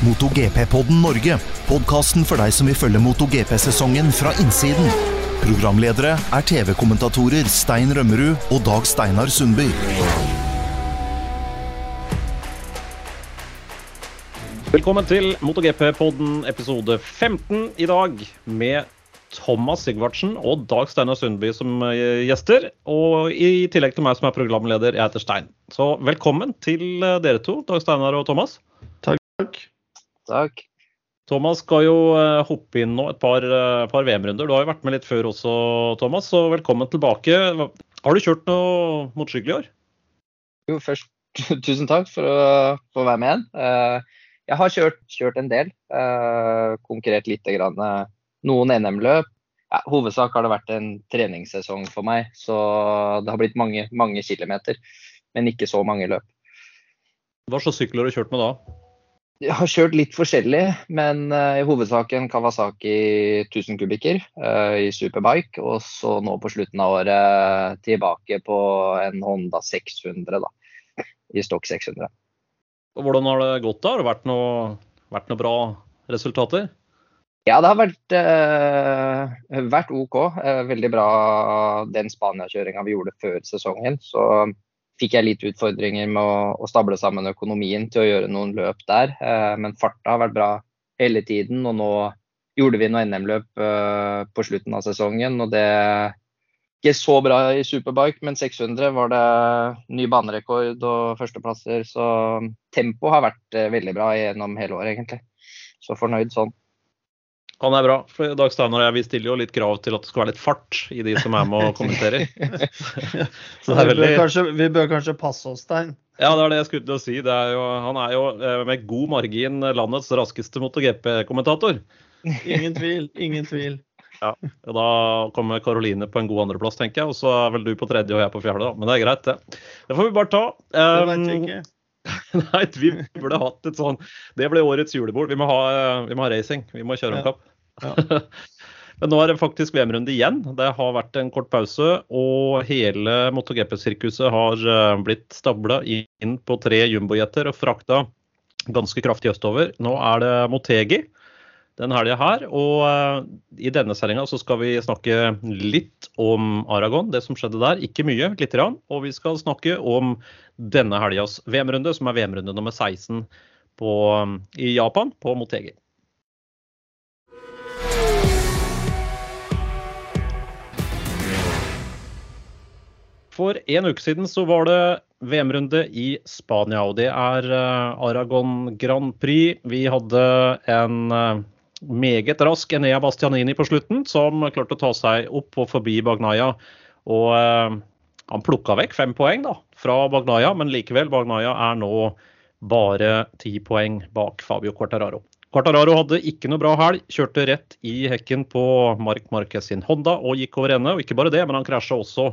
MotoGP-podden Norge. Podkasten for deg som vil følge MotoGP-sesongen fra innsiden. Programledere er TV-kommentatorer Stein Rømmerud og Dag Steinar Sundby. Velkommen til MotoGP-podden episode 15 i dag med Thomas Sigvartsen og Dag Steinar Sundby som eh, gjester. Og i tillegg til meg som er programleder, jeg heter Stein. Så velkommen til eh, dere to, Dag Steinar og Thomas. Takk. Takk. Thomas skal jo eh, hoppe inn nå et par, par VM-runder. Du har jo vært med litt før også, Thomas, så velkommen tilbake. Har du kjørt noe motorsykkel i år? Jo, først tusen takk for å få være med igjen. Jeg har kjørt, kjørt en del. Konkurrert lite grann noen NM-løp. Ja, hovedsak har det vært en treningssesong for meg, så det har blitt mange, mange kilometer. Men ikke så mange løp. Hva slags sykler har du kjørt med da? Jeg har kjørt litt forskjellig, men uh, i hovedsak en Kawasaki 1000 kubikker uh, i superbike. Og så nå på slutten av året tilbake på en Honda 600 da, i stokk 600. Og hvordan har det gått da? Har det vært noe, vært noe bra resultater? Ja, det har vært, eh, vært OK. Uh, veldig bra den Spania-kjøringa vi gjorde før sesongen. Så fikk jeg litt utfordringer med å, å, stable sammen økonomien til å gjøre noen løp der. Eh, men farta har vært bra hele tiden. Og nå gjorde vi noe NM-løp på slutten av sesongen. Og det ikke så bra i superbike, men 600 var det ny banerekord og førsteplasser. Så tempoet har vært veldig bra gjennom hele året, egentlig. Så fornøyd sånn. Han er bra. for Dag Steinar og jeg vi stiller jo litt krav til at det skal være litt fart i de som er med og kommenterer. Så vi, bør kanskje, vi, bør kanskje, passe oss, Stein? Ja, det er det jeg skulle til å si. Er jo, han er jo eh, med god margin landets raskeste MotoGP-kommentator. Ingen tvil. Ingen tvil. Ja, og Da kommer Karoline på en god andreplass, tenker jeg. Og så er vel du på tredje og jeg på fjerde, da. Men det er greit, det. Det får vi bare ta. Det vet ikke. Nei, vi burde hatt et sånn Det ble årets julebord. Vi må ha, vi må ha racing. Vi må kjøre om kapp. Men nå er det faktisk VM-runde igjen. Det har vært en kort pause, og hele MotoGP-sirkuset har eh, blitt stabla inn på tre jumbojeter og frakta ganske kraftig østover. Nå er det Motegi den helga her. Og uh, i denne sendinga så skal vi snakke litt om Aragon, det som skjedde der. Ikke mye, lite grann. Og vi skal snakke om denne helgas VM-runde, som er VM-runde nummer 16 på, um, i Japan, på Motegi. For en uke siden så var det VM-runde i Spania, og det er uh, Aragon Grand Prix. Vi hadde en uh, meget rask Enea Bastianini på slutten, som klarte å ta seg opp og forbi Bagnaya. Og uh, han plukka vekk fem poeng da, fra Bagnaya, men likevel, Bagnaya er nå bare ti poeng bak Fabio Quartararo. Quartararo hadde ikke noe bra helg, kjørte rett i hekken på Mark Marquez sin Honda og gikk over ende. Og ikke bare det, men han krasja også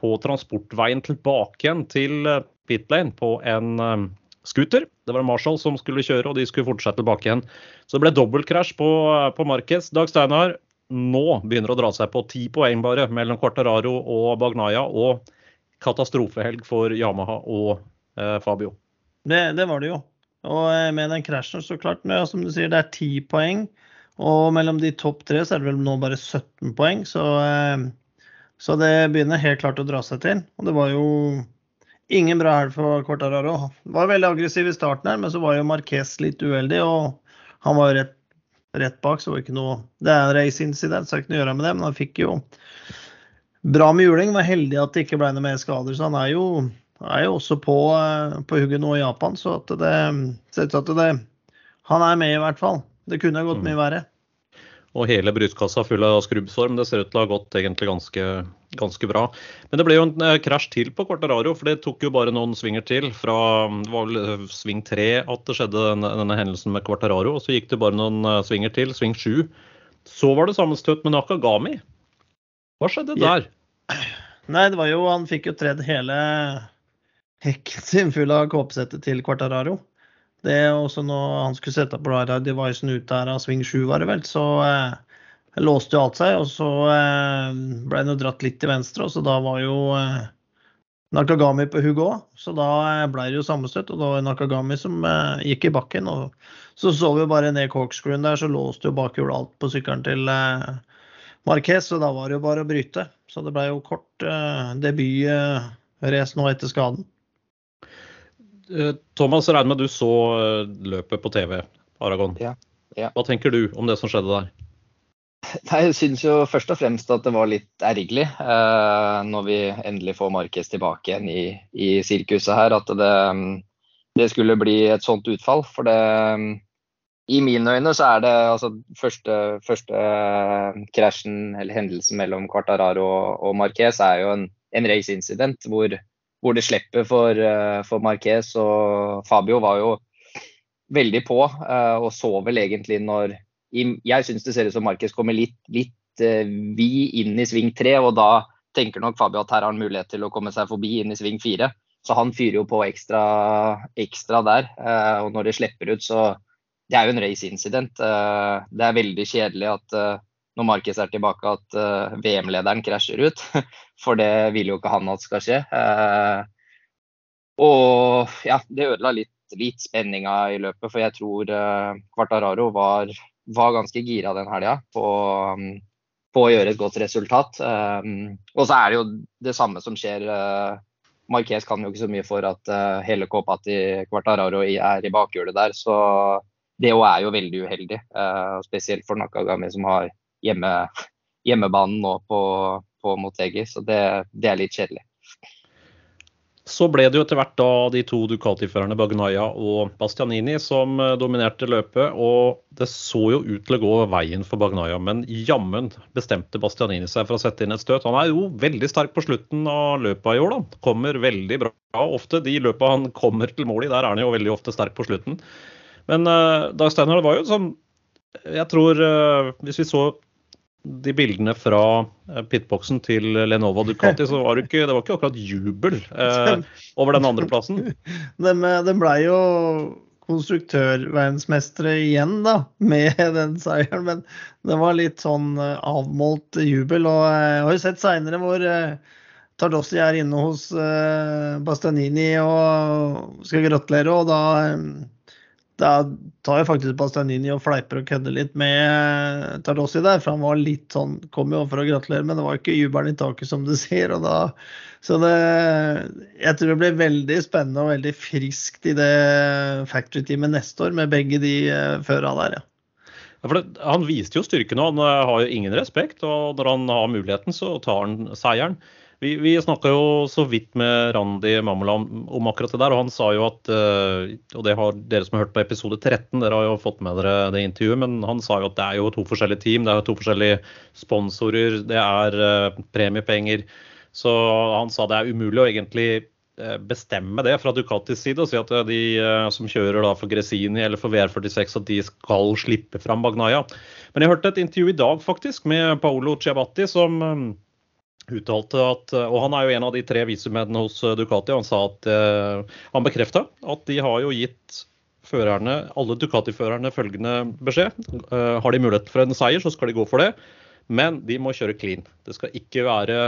på transportveien tilbake igjen til eh, pitlane på en um, scooter. Det var Marshall som skulle kjøre, og de skulle fortsette tilbake igjen. Så det ble dobbeltkrasj på, på Marquez. Dag Steinar, nå begynner å dra seg på ti poeng bare mellom Quartararo og Bagnaya, og katastrofehelg for Yamaha og eh, Fabio. Det, det, var det jo. Og med den krasjen, så klart, som du sier, det er ti poeng. Og mellom de topp tre så er det vel nå bare 17 poeng. Så eh, så det begynner helt klart å dra seg til. Og det var jo ingen bra helg for Cortararo. Var veldig aggressiv i starten her, men så var jo Marquez litt uheldig. Og han var rett, rett bak, så det var ikke noe Det er en race-incident, så det er ikke noe å gjøre med det. Men han fikk jo bra med juling. Var heldig at det ikke ble noe mer skader. Så han er jo, er jo også på, på hugget nå i Japan. Så at det ser ut til at det Han er med, i hvert fall. Det kunne gått mm. mye verre og hele brystkassa full av skrubbsår. det ser ut til å ha gått egentlig ganske, ganske bra. Men det ble jo en eh, krasj til på Quartararo, for det tok jo bare noen svinger til. Fra det var vel eh, sving tre at det skjedde denne, denne hendelsen med Quartararo. Og så gikk det bare noen uh, svinger til, sving sju. Så var det sammenstøt med Nakagami. Hva skjedde der? Nei, det var jo Han fikk jo tredd hele hekken sin full av kåpesettet til Quartararo. Det er også når han skulle sette på der, devicen ut der av sving 7, var det vel, så eh, låste jo alt seg. Og så eh, ble han jo dratt litt til venstre, og så da var jo eh, Nakagami på hugget òg, så da ble det jo sammenstøt. Og da var det Nakagami som eh, gikk i bakken. og Så så vi bare ned corkscrewen der, så låste jo bakhjulet alt på sykkelen til eh, Marquez, så da var det jo bare å bryte. Så det ble jo kort eh, debutrace nå etter skaden. Eh, Thomas, regner med du så eh, løpet på TV, Aragon. Ja, ja. Hva tenker du om det som skjedde der? Nei, Jeg syns jo først og fremst at det var litt ergerlig eh, når vi endelig får Markes tilbake igjen i, i sirkuset her. At det, det, skulle bli et sånt utfall. For det I mine øyne så er det altså første, første krasjen eller hendelsen mellom Quartararo og, og Marquez er jo en, en race-incident hvor, hvor, det slipper for, eh, for Marquez. Og Fabio var jo veldig på eh, og så vel egentlig når jeg syns det ser ut som Marquez kommer litt, litt uh, vid inn i sving tre, og da tenker nok Fabio at her har han mulighet til å komme seg forbi inn i sving fire. Så han fyrer jo på ekstra, ekstra der. Og når det slipper ut, så Det er jo en race incident. Det er veldig kjedelig at når Marquez er tilbake, at VM-lederen krasjer ut. For det vil jo ikke han at skal skje. og ja, det ødela litt, litt spenninga i løpet, for jeg tror Quartararo var var ganske gira den helga på, um, på, å gjøre et godt resultat. Um, og så er det jo det samme som skjer. Uh, Marquez kan jo ikke så mye for at uh, hele kåpa til Quartararo er i bakhjulet der. Så det òg er jo veldig uheldig. Uh, spesielt for Nakagami som har hjemme, hjemmebanen nå på, på Motegi. Så det, det er litt kjedelig. Så ble det jo etter hvert da de to Ducati-førerne Bagnaya og Bastianini som eh, dominerte løpet. Og det så jo ut til å gå veien for Bagnaya, men jammen bestemte Bastianini seg for å sette inn et støt. Han er jo veldig sterk på slutten av løpet i år, da. Kommer veldig bra ofte. De løpa han kommer til mål i, der er han jo veldig ofte sterk på slutten. Men uh, Dag Steinar, det var jo sånn Jeg tror uh, hvis vi så de bildene fra eh, pitboxen til Lenovo Ducati, så var det ikke, det var ikke akkurat jubel eh, over den andreplassen. De, de blei jo konstruktørverdensmestere igjen, da, med den seieren. Men det var litt sånn eh, avmålt jubel. Og eh, jeg har jo sett seinere hvor Tardossi er inne hos Bastianini og skal gratulere, og da da tar jo faktisk Bastianini og fleiper og kødder litt med Tardossi der. For han var litt sånn Kom jo for å gratulere, men det var ikke jubelen i taket, som du sier. og da så det, jeg tror det blir veldig spennende og veldig friskt i det factory-teamet neste år med begge de uh, føra der, ja. ja det, han viste jo styrken og han uh, har jo ingen respekt. Og når han har muligheten, så tar han seieren. Vi, vi snakka jo så vidt med Randi Mamola om, om, akkurat det der, og han sa jo at uh, Og det har dere som har hørt på episode 13, dere har jo fått med dere det intervjuet, men han sa jo at det er jo to forskjellige team, det er jo to forskjellige sponsorer, det er uh, premiepenger. Så han sa det er umulig å egentlig uh, bestemme det fra Ducatis side og si at de som kjører da for Gresini eller for VR46, at de skal slippe fram Bagnaya. Men jeg hørte et intervju i dag faktisk med Paolo Ciabatti som uttalte at Og han er jo en av de tre visumennene hos eh, Ducati. Han sa at uh, han bekrefta at de har jo gitt førerne, alle Ducati-førerne følgende beskjed. Uh, har de mulighet for en seier, så skal de gå for det. Men de må kjøre clean. Det skal ikke være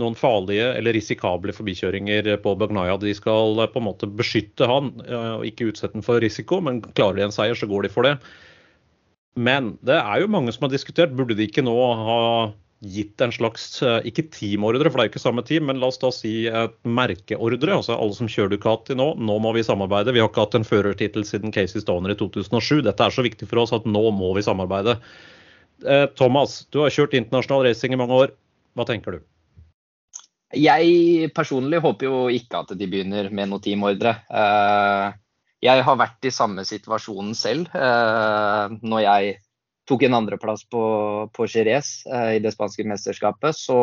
noen farlige eller risikable forbikjøringer på Bagnaya. De skal på en måte beskytte han, og ikke utsette han for risiko. Men klarer de en seier, så går de for det. Men det er jo mange som har diskutert, burde de ikke nå ha gitt en slags, eh, ikke teamordre, for det er jo ikke samme team, men la oss da si et merkeordre. altså Alle som kjører Ducati nå, nå må vi samarbeide. Vi har ikke hatt en førertittel siden Casey Stoner i 2007. Dette er så viktig for oss at nå må vi samarbeide. Eh, Thomas, du har kjørt internasjonal racing i mange år. Hva tenker du? Jeg personlig håper jo ikke at de begynner med noe teamordre. Eh, jeg har vært i samme situasjonen selv når jeg tok en andreplass på, på Jerez eh, i det spanske mesterskapet, så,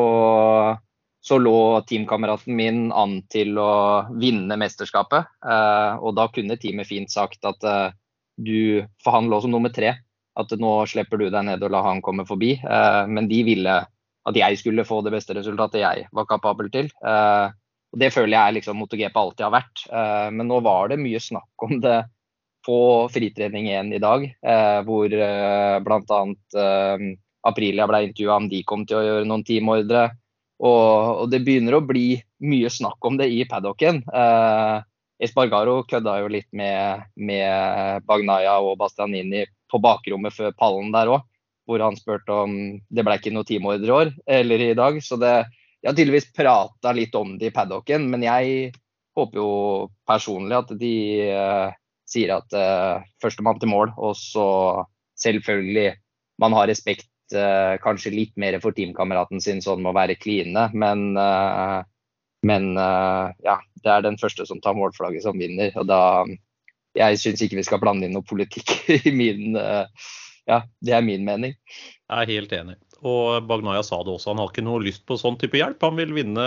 så lå teamkameraten min an til å vinne mesterskapet. Eh, og da kunne teamet fint sagt at eh, du For han lå som nummer tre. At nå slipper du deg ned og la han komme forbi. Eh, men de ville at jeg skulle få det beste resultatet jeg var kapabel til. Eh, og Det føler jeg liksom MotoGP alltid har vært. Eh, men nå var det mye snakk om det på fritrening 1 i dag, eh, hvor eh, bl.a. Eh, Aprilia ble intervjua om de kom til å gjøre noen teamordre. Og, og, det begynner å bli mye snakk om det i paddocken. Eh, Espargaro kødda jo litt med, med Bagnaya og Bastianini på bakrommet før pallen der òg, hvor han spurte om det ble ikke noe teamordre år eller i dag. Så det, de har tydeligvis prata litt om det i paddocken, men jeg håper jo personlig at de uh, sier at uh, førstemann til mål, og så selvfølgelig man har respekt uh, kanskje litt mer for teamkameraten sin så han må være kline, men, uh, men ja, det er den første som tar målflagget som vinner. og da Jeg syns ikke vi skal blande inn noe politikk i min Ja, det er min mening. Jeg er helt enig. Og Bagnaya sa det også, han har ikke noe lyst på sånn type hjelp. Han vil vinne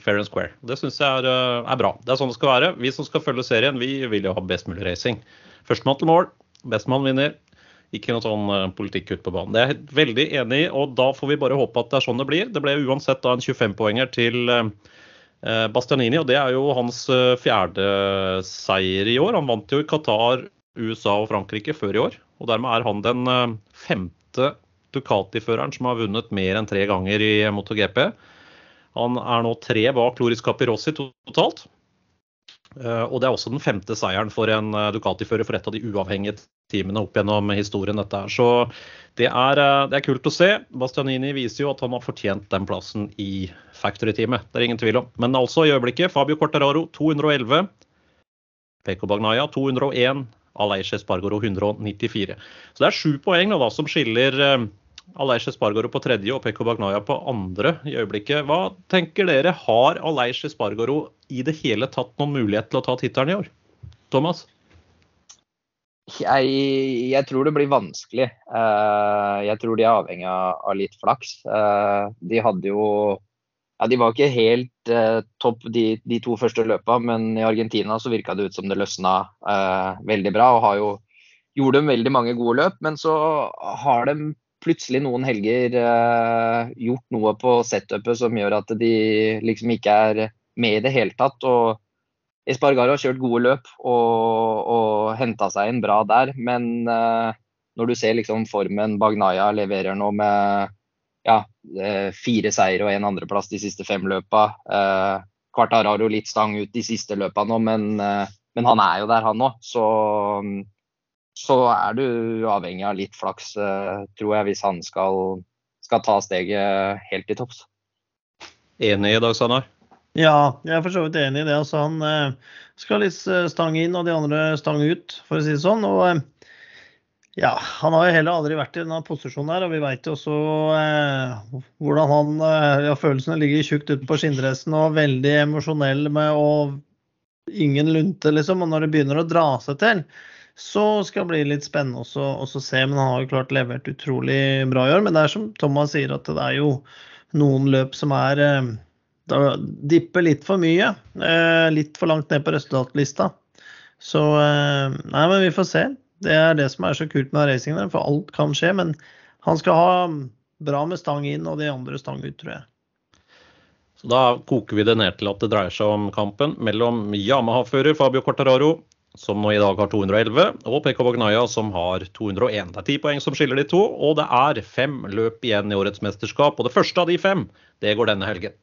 fair and square. Det syns jeg er, eh, er, bra. Det er sånn det skal være. Vi som skal følge serien, vi vil jo ha best mulig racing. Førstemann til mål, bestemann vinner. Ikke noe sånn eh, politikk ute på banen. Det er jeg veldig enig i, og da får vi bare håpe at det er sånn det blir. Det ble uansett da en 25-poenger til eh, Bastianini, og det er jo hans fjerde seier i år. Han vant jo i Qatar, USA og Frankrike før i år, og dermed er han den femte Ducati-føreren som har vunnet mer enn tre ganger i MotoGP. Han er nå tre bak Loris Capirossi totalt. Eh, og det er også den femte seieren for en eh, Ducati-fører for et av de uavhengige teamene opp gjennom historien. dette her. Så det er, eh, det er, kult å se. Bastianini viser jo at han har fortjent den plassen i Factory-teamet. Det er ingen tvil om. Men altså i øyeblikket Fabio Cortararo 211. Peko Bagnaya 201. Aleish Espargaro 194. Så det er sju poeng da, som skiller Aleix Espargaro på tredje og Pekko Bagnaya på andre i øyeblikket. Hva tenker dere, har Aleix Espargaro i det hele tatt noen mulighet til å ta tittelen i år? Thomas? Jeg, jeg, tror det blir vanskelig. Eh, jeg tror de er avhengig av litt flaks. Eh, de hadde jo ja, De var ikke helt eh, topp de, de, to første løpa, men i Argentina så virka det ut som det løsna veldig bra. og har jo gjorde de veldig mange gode løp, men så har de plutselig noen helger eh, gjort noe på setupet som gjør at de liksom ikke er med i det hele tatt. og Espargaro har kjørt gode løp og, og henta seg inn bra der, men uh, når du ser liksom formen Bagnaya leverer nå med ja, uh, fire seier og en andreplass de siste fem løpa. Uh, jo litt stang ut de siste løpa nå, men, men han er jo der, han òg. Så um, så er du avhengig av litt flaks, eh, tror jeg, hvis han skal, skal ta steget helt til topps. Enig i dag, Sanar? Ja, jeg er for så vidt enig i det. Altså, han eh, skal litt eh, stang inn og de andre stang ut, for å si det sånn. Og ja, han har jo heller aldri vært i denne posisjonen her, og vi veit jo også eh, hvordan han ja, Følelsene ligger tjukt utenpå skinndressen og veldig emosjonell med og ingen lunte, liksom. Og når det begynner å dra seg til, så skal det bli litt spennende også, også se. Men han har jo klart levert utrolig bra i år. Men det er som Thomas sier, at det er jo noen løp som er eh, da dipper litt for mye. Eh, litt for langt ned på resultatlista. Så eh, Nei, men vi får se. Det er det som er så kult med racingen, for alt kan skje. Men han skal ha bra med stang inn og de andre stang ut, tror jeg. Så Da koker vi det ned til at det dreier seg om kampen mellom Yamaha-fører Fabio Cortararo som nå i dag har 211, og Pekka Bagnaya som har 201. Det er ti poeng som skiller de to, og det er fem løp igjen i årets mesterskap. Og det første av de fem, det går denne helgen.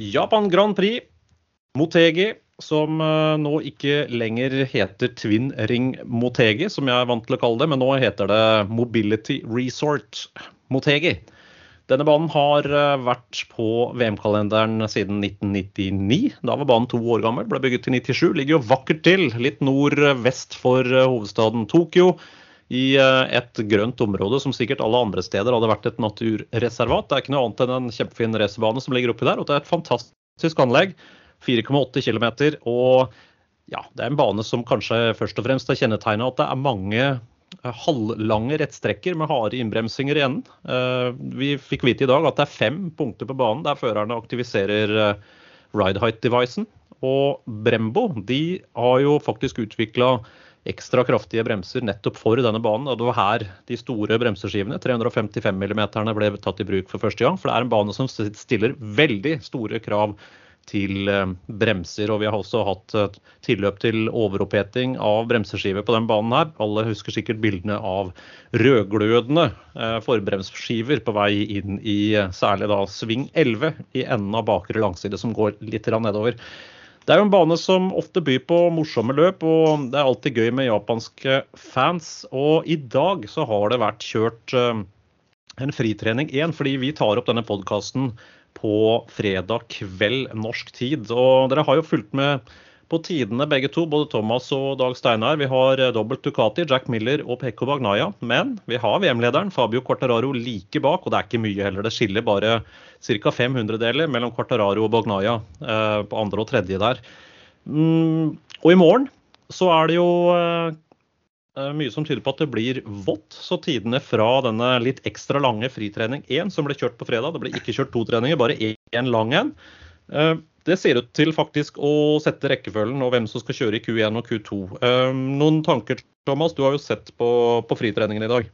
Japan Grand Prix. Motegi, som eh, nå ikke lenger heter Twin Ring Motegi, som jeg er vant til å kalle det, men nå heter det Mobility Resort Motegi. Denne banen har eh, vært på VM-kalenderen siden 1999. Da var banen to år gammel, ble bygget til 97. Ligger jo vakkert til, litt nordvest for eh, hovedstaden Tokyo. I eh, et grønt område som sikkert alle andre steder hadde vært et naturreservat. Det er ikke noe annet enn en kjempefin racerbane som ligger oppi der. Og det er et fantastisk anlegg. 4,8 km. Og ja, det er en bane som kanskje først og fremst har kjennetegna at det er mange Eh, halvlange rettstrekker med harde innbremsinger i enden. Eh, vi fikk vite i dag at det er fem punkter på banen der førerne aktiviserer ride height-devicen. Og Brembo de har jo faktisk utvikla ekstra kraftige bremser nettopp for denne banen. og Det var her de store bremseskivene, 355 mm, ble tatt i bruk for første gang. For det er en bane som stiller veldig store krav til eh, bremser. Og vi har også hatt tilløp til overoppheting av bremseskiver på den banen her. Alle husker sikkert bildene av rødglødende forbremsskiver på vei inn i særlig da sving 11 i enden av bakre langside, som går litt nedover. Det er jo en bane som ofte byr på morsomme løp, og det er alltid gøy med japanske fans. Og i dag så har det vært kjørt en fritrening én, fordi vi tar opp denne podkasten på fredag kveld norsk tid. Og dere har jo fulgt med på tidene begge to, både Thomas og Dag Steinar. Vi har eh, dobbelt Ducati, Jack Miller og Pekko Bagnaya. Men vi har VM-lederen Fabio Quartararo like bak, og det er ikke mye heller. Det skiller bare ca. 500-deler mellom Quartararo og Bagnaya eh, på andre og tredje der. Mm, og i morgen så er det jo eh, mye som tyder på at det blir vått. Så tidene fra denne litt ekstra lange fritrening 1 som ble kjørt på fredag, det ble ikke kjørt to treninger, bare én lang en. Det ser ut til faktisk å sette rekkefølgen og hvem som skal kjøre i Q1 og Q2. Eh, noen tanker, Thomas? Du har jo sett på, på fritreningen i dag.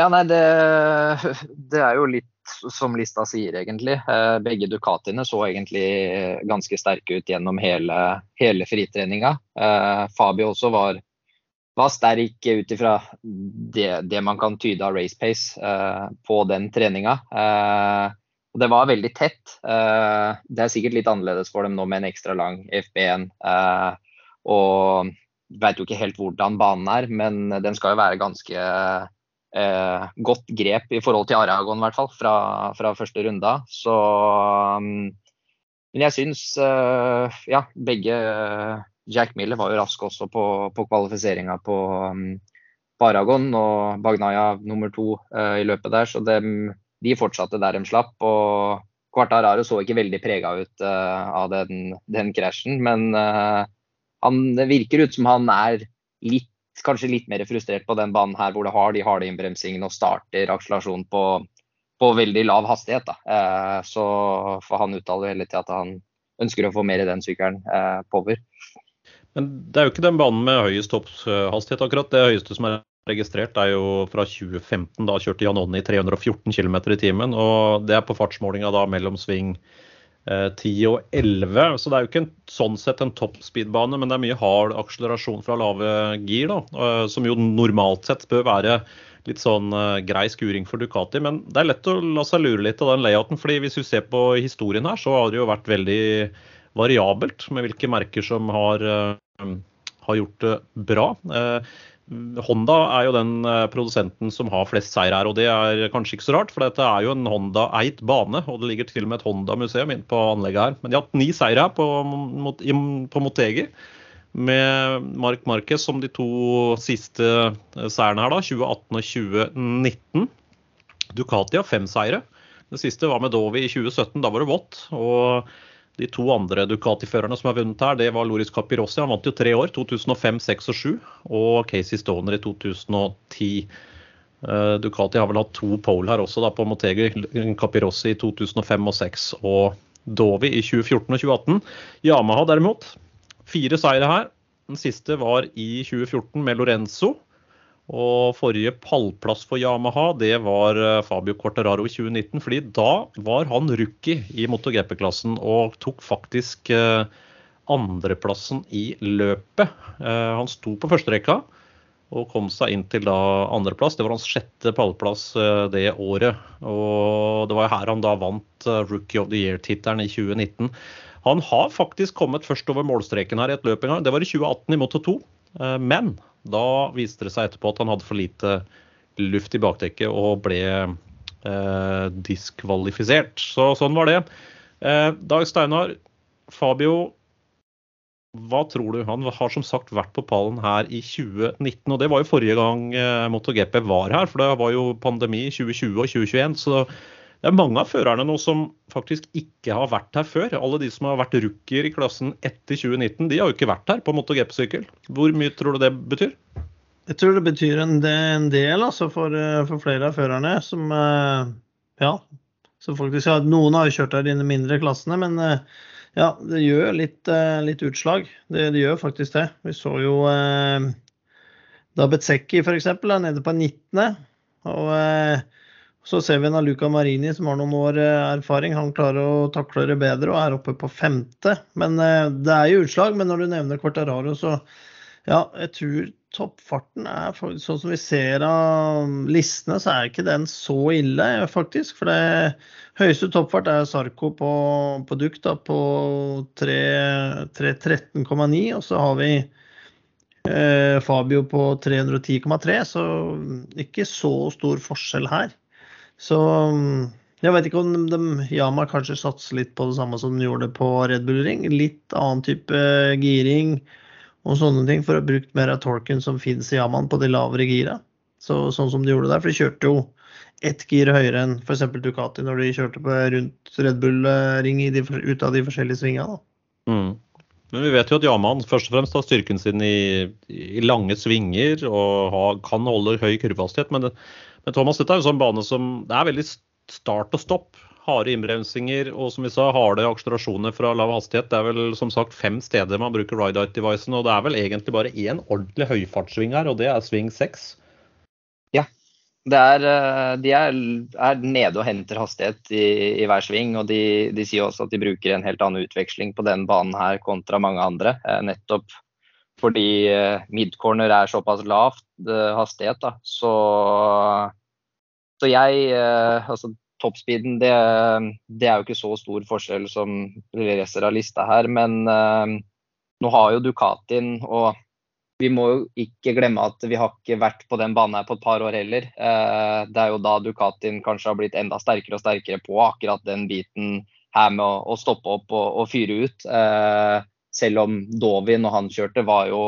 Ja, nei, det, det er jo litt som lista sier, egentlig. Eh, begge Ducatiene så egentlig ganske sterke ut gjennom hele, hele fritreninga. Eh, Fabio også var, var sterk ut ifra det, det, man kan tyde av race pace eh, på den treninga. Og det var veldig tett. Det er sikkert litt annerledes for dem nå med en ekstra lang FB1. Og veit jo ikke helt hvordan banen er, men den skal jo være ganske eh, godt grep i forhold til Aragon, i hvert fall, fra, fra første runde. Så um, Men jeg syns eh, Ja, begge Jack Miller var jo rask også på, på kvalifiseringa på, um, på, Aragon, og Bagnaya nummer to eh, i løpet der. Så de, de fortsatte der de slapp. og Quartararo så ikke veldig prega ut uh, av den, den krasjen, men uh, han, det virker ut som han er litt kanskje litt mer frustrert på den banen her hvor det har de harde innbremsingene og starter akselerasjon på, på veldig lav hastighet. Da. Eh, så for han uttaler hele tida at han ønsker å få mer i den sykkelen eh, power. Men det er jo ikke den banen med høyest topphastighet akkurat. Det høyeste som er registrert er jo fra 2015. Da kjørte Janoni 314 km i timen. Og det er på fartsmålinga da mellom sving 10 eh, og 11. Så det er jo ikke en, sånn sett en toppspeedbane, men det er mye hard akselerasjon fra lave gir, da, eh, som jo normalt sett bør være litt sånn eh, grei skuring for Ducati. Men det er lett å la seg lure litt av den layouten. fordi hvis vi ser på historien her, så har det jo vært veldig variabelt med hvilke merker som har, uh, har gjort det bra. Uh, Honda er jo den eh, produsenten som har flest seier her, og det er kanskje ikke så rart, for dette er jo en Honda-eit bane, og det ligger til og med et Honda-museum inne på anlegget her. Men de har hatt ni seire her på, på Motegi, med Mark Marquez som de to siste eh, seirene her, da, 2018 og 2019. Ducati har fem seire. Det siste var med Dovi i 2017, da var det vått. og de to andre Ducati-førerne som har vunnet her, det var Loris Capirossi. Han vant jo tre år, 2005, 2006 og 2007. Og Casey Stoner i 2010. Uh, Ducati har vel hatt to pole her også, da, på Motegi. Capirossi i 2005 og 2006 og Dovi i 2014 og 2018. Yamaha derimot, fire seire her. Den siste var i 2014 med Lorenzo. Og forrige pallplass for Yamaha det var eh, Fabio Corteraro i 2019. fordi da var han rookie i MotoGP-klassen og tok faktisk eh, andreplassen i løpet. Eh, han sto på førsterekka og kom seg inn til da andreplass. Det var hans sjette pallplass det året. Og det var her han da vant Rookie of the Year-tittelen i 2019. Han har faktisk kommet først over målstreken her i et løp en gang. Det var i 2018 i Moto 2. Men da viste det seg etterpå at han hadde for lite luft i bakdekket og ble eh, diskvalifisert. Så sånn var det. Eh, Dag Steinar, Fabio, hva tror du? Han har som sagt vært på pallen her i 2019, og det var jo forrige gang eh, MotoGP var her, for det var jo pandemi i 2020 og 2021. så det er mange av førerne nå som faktisk ikke har vært her før. Alle de som har vært rookier i klassen etter 2019, de har jo ikke vært her på MotoGP-sykkel. Hvor mye tror du det betyr? Jeg tror det betyr en del, altså, for, eh, for, flere av førerne som eh, Ja. Som faktisk, ja, Noen har jo kjørt her i de mindre klassene, men eh, ja, det gjør litt, litt utslag. Det, det, gjør faktisk det. Vi så jo eh, da Betseki f.eks. nede på 19. Og Så ser vi en Luca Marini som har noen år erfaring. Han klarer å takle det bedre og er oppe på femte. Men det er jo utslag. Men når du nevner Quartararo, så ja, jeg tror toppfarten er sånn som vi ser av listene, så er ikke den så ille, faktisk. For det høyeste toppfart er Sarko på, på Duck da, på 313,9. Og så har vi eh, Fabio på 310,3, så ikke så stor forskjell her. Så jeg vet ikke om de, Yama kanskje satser litt på det samme som de gjorde på Red Bull Ring. Litt annen type giring og sånne ting for å ha brukt mer av torken som fins i Yaman på de lavere gira. Så, sånn som de gjorde der, for de kjørte jo ett gir høyere enn f.eks. Ducati når de kjørte på rundt Red Bull-ring ut av de forskjellige svingene. Mm. Men vi vet jo at Yaman først og fremst har styrken sin i, i lange svinger og ha, kan holde høy kurvehastighet. Men, men, Thomas, dette er jo sånn bane som det er veldig start og stopp harde innbremsinger og som vi sa, harde akselerasjoner fra lav hastighet. Det er vel som sagt fem steder man bruker ride-out-devicen, og det er vel egentlig bare én ordentlig høyfartssving her, og det er sving seks. Ja. Er, eh, de er, er, nede og henter hastighet i, i hver sving, og de, de, sier også at de bruker en helt annen utveksling på den banen her kontra mange andre. Eh, nettopp fordi eh, midcorner er såpass lavt hastighet, da. Så, så jeg altså toppspeeden, det, det, er jo ikke så stor forskjell som resten av lista her. Men nå har jo Ducatin og vi må jo ikke glemme at vi har ikke vært på den banen her på et par år heller. Det er jo da Ducatin kanskje har blitt enda sterkere og sterkere på akkurat den biten her med å, stoppe opp og fyre ut. Selv om Dovi, når han kjørte, var jo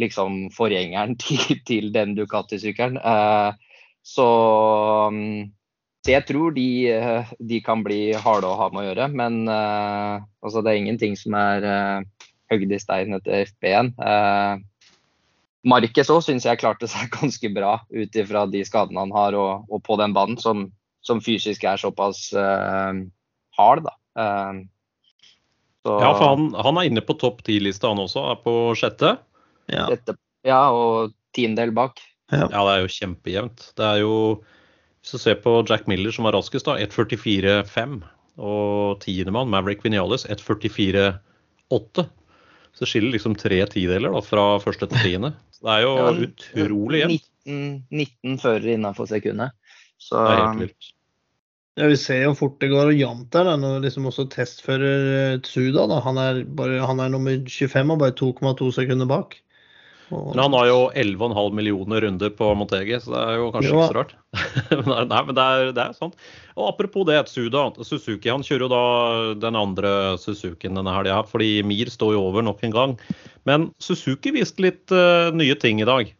liksom forgjengeren til, til den Ducati-sykkelen. så um, så jeg tror de, eh, de, kan bli harde å ha med å gjøre. Men uh, altså det er ingenting som er uh, i stein etter FB1. Uh, Marquez òg syns jeg klarte seg ganske bra ut ifra de skadene han har, og, og på den banen, som, som, fysisk er såpass uh, hard. da. Så, ja, for han, han, er inne på topp ti-lista, han også. Er på sjette. Ja, sjette, ja og tiendedel bak. Ja. ja, det er jo kjempejevnt. Det er jo hvis du ser på Jack Miller, som var raskest, da, 1.44,5. Og tiendemann, Maverick Vinales, 1.44,8. Så det skiller liksom tre tideler da, fra første til tiende. det er jo ja, utrolig jevnt. 19, 19 førere innenfor sekundet. Så det er helt vilt. Ja, Vi ser jo fort det går og jevnt der. og liksom også testfører eh, Tsuda da, han er, bare, han er nummer 25 og bare 2,2 sekunder bak. Men han har jo 11,5 millioner runder på Montegi, så det er jo kanskje ikke så rart. Nei, men det er, det er sånn. Og apropos det, Tsuda. Suzuki han kjører jo da den andre Suzukien denne helga, fordi Mir står jo over nok en gang. Men Suzuki viste litt uh, nye ting i dag.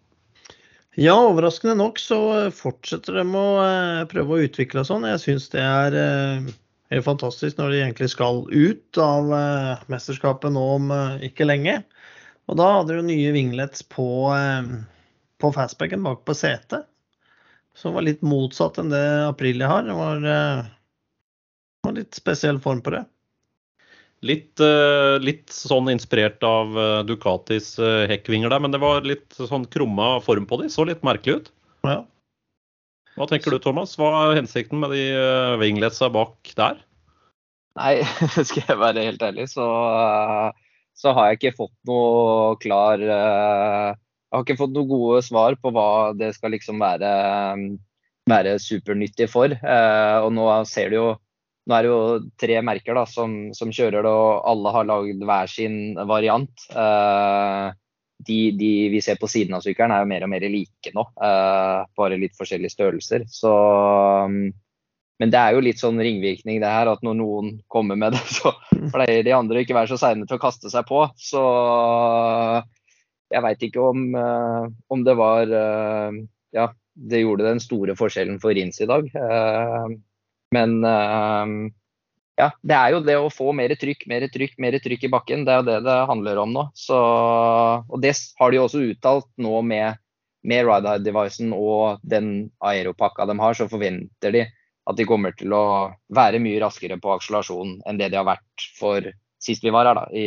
Ja, overraskende nok så fortsetter de å uh, prøve å utvikle sånn. Jeg syns det er uh, helt fantastisk når de egentlig skal ut av mesterskapet nå om ikke lenge. Og da hadde du nye vinglets på, eh, på fastbacken bak på setet. Som var litt motsatt enn det Aprilia har. Det var, eh, var litt spesiell form på det. Litt, eh, litt, sånn inspirert av Ducatis hekkvinger der, men det var litt sånn krumma form på de. Så litt merkelig ut. Ja. Hva tenker du, Thomas? Hva er hensikten med de wingletsa bak der? Nei, skal jeg være helt ærlig, så så har jeg ikke fått noe klar Jeg har ikke fått noen gode svar på hva det skal liksom være, være supernyttig for. Og nå ser du jo nå er det jo tre merker da, som, som kjører det, og alle har lagd hver sin variant. Uh, de, de, vi ser på siden av sykkelen er jo mer og mer like nå, bare litt forskjellige størrelser. Så um, men det er jo litt sånn ringvirkning det her, at når noen kommer med det, så pleier de andre ikke være så seine til å kaste seg på. Så jeg veit ikke om, uh, om, det var Ja, det gjorde den store forskjellen for Rins i dag. Men ja, det er jo det å få mer trykk, mer trykk, mer trykk i bakken. Det er jo det det handler om nå. Så, og det har de også uttalt nå med, med Ride-Devicen og den aeropakka de har, så forventer de at de kommer til å være mye raskere på akselerasjon enn det de har vært for sist vi var her, da, i,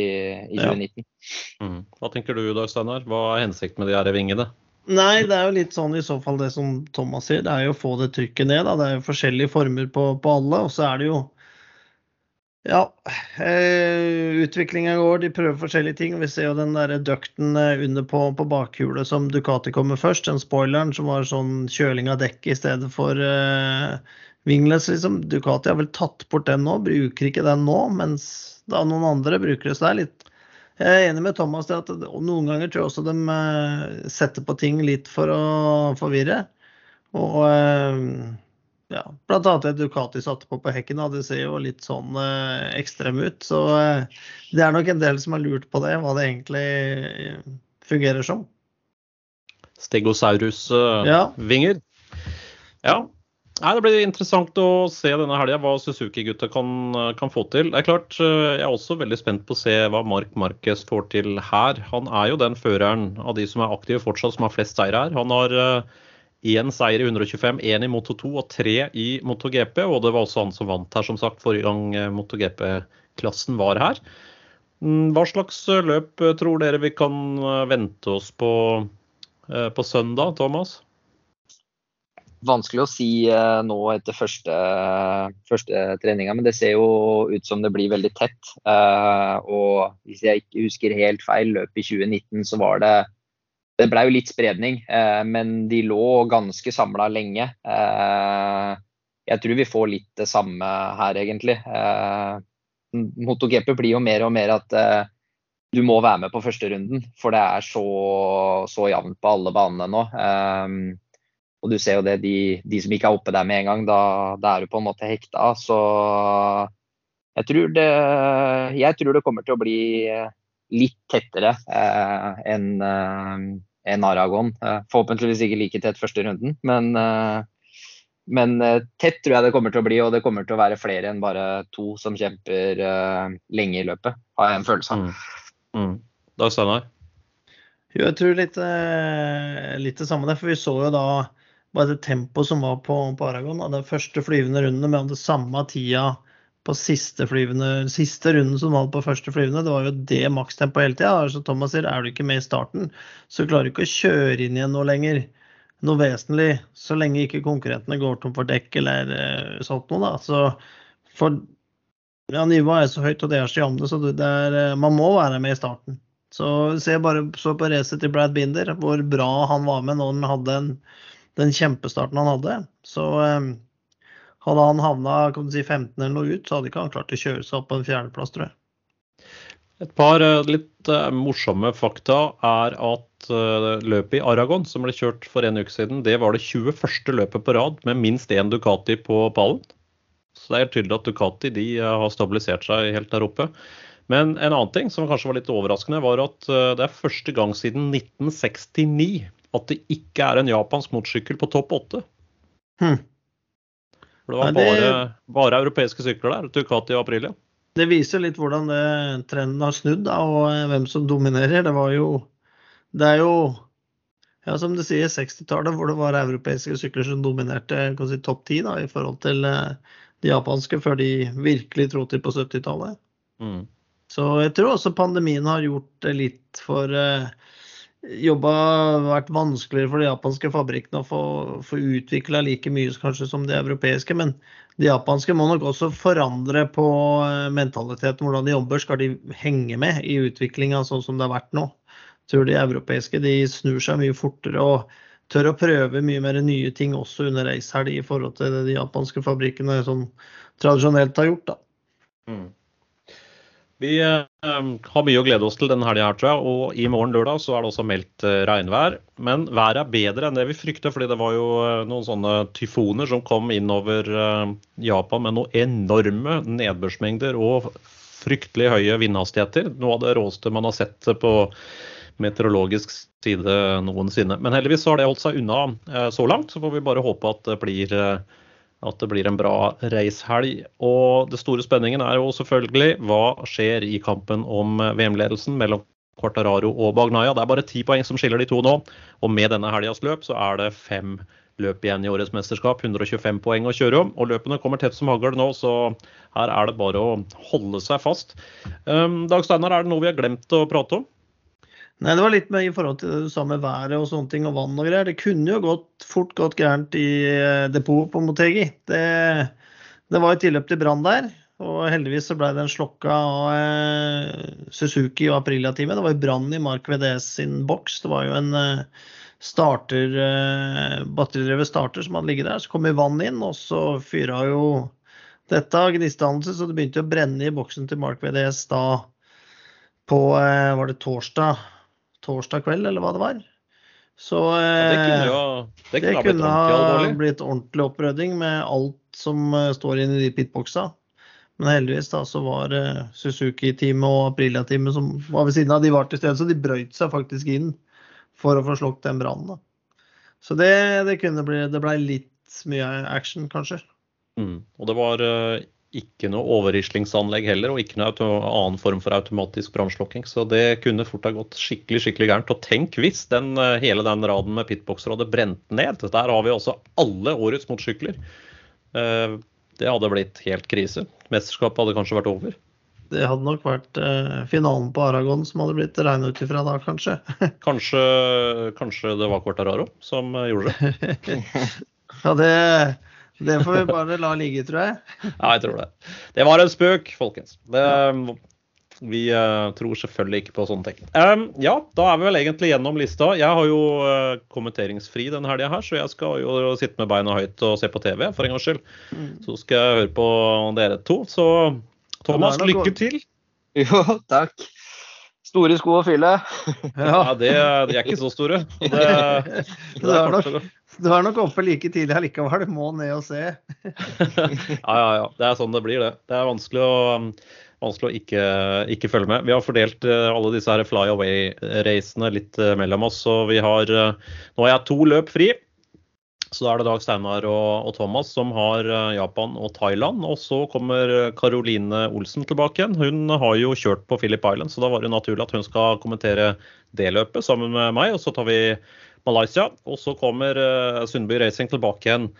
i 2019. Ja. Mm. Hva tenker du Dag Steinar? Hva er hensikten med de her vingene? Nei, det er jo litt sånn i så fall det som Thomas sier. Det er jo å få det trykket ned. Da. Det er jo forskjellige former på, på alle. Og så er det jo Ja, eh, utviklinga går. De prøver forskjellige ting. Vi ser jo den der dukten eh, under på, på bakhjulet som Ducati kommer først. Den spoileren som var sånn kjøling av dekket i stedet for eh, Vingles, Liksom. Ducati har vel tatt bort den nå, bruker ikke den nå. Mens da noen andre bruker det. Så det er litt jeg er enig med Thomas i at noen ganger tror jeg også de eh, setter på ting litt for å forvirre. Og eh, ja, blant annet det Ducati satte på på hekken, det ser jo litt sånn eh, ekstrem ut. Så det er nok en del som har lurt på det, hva det egentlig fungerer som. Stegosaurus-vinger. Ja. ja. Nei, Det blir interessant å se denne helga hva Suzuki-gutta kan, kan, få til. Det er klart, eh, Jeg er også veldig spent på å se hva Mark Marquez får til her. Han er jo den føreren av de som er aktive fortsatt, som har flest seire her. Han har én uh, seier i 125, én i Moto 2 og tre i MotoGP. Og det var også han som vant her, som sagt, forrige gang MotoGP-klassen var her. Mm, hva slags løp tror dere vi kan vente oss på, på søndag, Thomas? Vanskelig å si uh, nå etter første, første treninga, men det ser jo ut som det blir veldig tett. Uh, og hvis jeg ikke husker helt feil, løpet i 2019 så var det Det ble jo litt spredning, uh, men de lå ganske samla lenge. jeg tror vi får litt det samme her, egentlig. MotoGP blir jo mer og mer at du må være med på første runden, for det er så, så jevnt på alle banene nå. Og du ser jo det, de, de, som ikke er oppe der med en gang, da, da er du på en måte hekta. Så jeg tror, det, jeg tror det kommer til å bli litt tettere eh, enn eh, en Aragon. Eh, forhåpentligvis ikke like tett første runden, men, eh, men eh, tett tror jeg det kommer til å bli. Og det kommer til å være flere enn bare to som kjemper lenge i løpet, har jeg en følelse av. Mm. Mm. Dag Steinar? Jo, jeg tror litt, litt det samme der. For vi så jo da bare det tempoet som var på, på Aragon. Den første flyvende runden med det samme tida på siste, flyvende, siste runden som var på første flyvende. Det var jo det makstempoet hele tida. Altså, Thomas sier er du ikke med i starten, så klarer du ikke å kjøre inn igjen noe lenger. Noe vesentlig, så lenge ikke konkurrentene går tom for dekk eller uh, sånt noe. da. Så for ja, Nivået er så høyt, og det er så jamne, så det er, uh, man må være med i starten. Så se bare så på racet til Brad Binder, hvor bra han var med når han hadde en den kjempestarten han hadde. Så um, hadde han havna si, 15 eller noe ut, så hadde ikke han klart å kjøre seg opp på en fjerdeplass, tror jeg. Et par eh, litt uh, morsomme fakta er at uh, løpet i Aragon, som ble kjørt for en uke siden, det var det 21. løpet på rad med minst én Ducati på pallen. Så det er helt tydelig at Ducati de, har stabilisert seg helt der oppe. Men en annen ting som kanskje var litt overraskende, var at det er første gang siden 1969 at det ikke er en japansk motorsykkel på topp åtte. Hmm. For det var bare, bare, europeiske sykler der. Ducati og Aprilia. Det viser litt hvordan det, trenden har snudd, da, og eh, hvem som dominerer. Det var jo Det er jo ja, som du sier, 60-tallet hvor det var europeiske sykler som dominerte si, topp ti i forhold til eh, de japanske, før de virkelig trodde til på 70-tallet. Mm. Så jeg tror også pandemien har gjort det litt for uh, jobba vært vanskeligere for de japanske fabrikkene å få, få utvikla like mye kanskje som de europeiske. Men de japanske må nok også forandre på eh, mentaliteten, hvordan de jobber. Skal de henge med i utviklinga sånn som det har vært nå? Tror de europeiske de snur seg mye fortere og tør å prøve mye mer nye ting også under racehelg i forhold til det de japanske fabrikkene sånn tradisjonelt har gjort. da. Mm. Vi eh, har mye å glede oss til denne helga, tror jeg. Og i morgen lørdag så er det også meldt eh, regnvær. Men været er bedre enn det vi frykter, fordi det var jo eh, noen sånne tyfoner som kom innover eh, Japan med noen enorme nedbørsmengder og fryktelig høye vindhastigheter. Noe av det råeste man har sett på meteorologisk side noensinne. Men heldigvis har det holdt seg unna eh, så langt. Så får vi bare håpe at det blir eh, at det blir en bra racehelg. Og det store spenningen er jo selvfølgelig hva skjer i kampen om VM-ledelsen mellom Quartararo og Bagnaya. Det er bare ti poeng som skiller de to nå. Og med denne helgas løp så er det fem løp igjen i årets mesterskap. 125 poeng å kjøre om. Og løpene kommer tett som hagl nå, så her er det bare å holde seg fast. Um, Dag Steinar, er det noe vi har glemt å prate om? Nei, Det var litt med i forhold til det du sa med været og sånne ting, og vann og greier. Det kunne jo gått, fort gått gærent i eh, depotet på Motegi. Det, det var et tilløp til brann der. Og heldigvis så ble den slokka av eh, Suzuki og Aprilia-teamet. Det var jo brann i Mark VDS sin boks. Det var jo en eh, starter, batteridrevet starter som hadde ligget der. Så kom jo vann inn, og så fyra jo dette av gnistdannelse, så det begynte å brenne i boksen til Mark VDS da på Var det torsdag? Torsdag kveld, eller hva det var? Så Det kunne eh, jo det det kunne ha blitt kunne ordentlig blitt ordentlig opprydding med alt som eh, står inne i de pitboxa. Men heldigvis da så var eh, Suzuki-teamet og Aprilia-teamet som var ved siden av, de var til stede, så de brøyt seg faktisk inn for å få slukket den brannen. Så det, det kunne bli Det ble litt mye action, kanskje. Mm. Og det var ikke noe overrislingsanlegg heller, og ikke noe annen form for automatisk brannslukking. Så det kunne fort ha gått skikkelig skikkelig gærent. Og tenk hvis den, eh, hele den raden med pitboxer hadde brent ned. Der har vi også alle årets motorsykler. Eh, Det hadde blitt helt krise. Mesterskapet hadde kanskje vært over. Det hadde nok vært eh, finalen på Aragon som hadde blitt regna ut ifra da, kanskje. Kanskje, kanskje det var Quartararo som gjorde det. Ja, det, det får vi bare la ligge, tror jeg. Ja, jeg tror det. Det var en spøk, folkens. Det, vi uh, tror selvfølgelig ikke på sånne ting. Um, ja, da er vi vel egentlig gjennom lista. Jeg har jo uh, kommenteringsfri denne helga her, så jeg skal jo sitte med beina høyt og se på TV for en gangs skyld. Så skal jeg høre på dere to. Så Thomas, Ja, lykke til. Jo, takk. Store sko å fylle. Ja, det, de er ikke så store. Det, det er, nok, du er nok oppe like tidlig allikevel. Du må ned og se. Ja, ja, ja. Det er sånn det blir, det. Det er vanskelig å, um, vanskelig å ikke, ikke følge med. Vi har fordelt eh, alle disse her fly away-racene litt eh, mellom oss. Så vi har eh, Nå har jeg to løp fri. Så da er det Dag Steinar og, og Thomas som har Japan og Thailand. Og så kommer Caroline Olsen tilbake igjen. Hun har jo kjørt på Philip Island, så da var det naturlig at hun skal kommentere det løpet sammen med meg. Og så tar vi Malaysia. Og så kommer eh, Sundby Racing tilbake igjen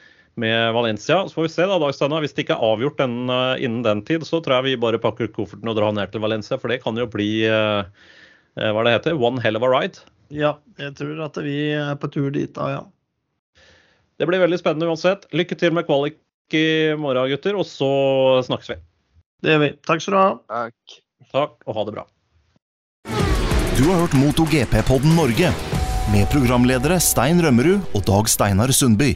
med Valencia. Så får vi se da, Dag Steinar. Hvis det ikke er avgjort den, eh, innen den tid, så tror jeg vi bare pakker kofferten og drar ned til Valencia. For det kan jo bli eh, hva det heter, one hell of a ride. Ja, jeg tror at vi er på tur dit da, ja. Det blir veldig spennende uansett. Lykke til med kvalik i morgen, gutter. Og så snakkes vi. Det gjør vi. Takk skal du ha. Takk. Takk, og ha det bra. Du har hørt MotoGP-podden Norge med programledere Stein Rømmerud og Dag Steinar Sundby.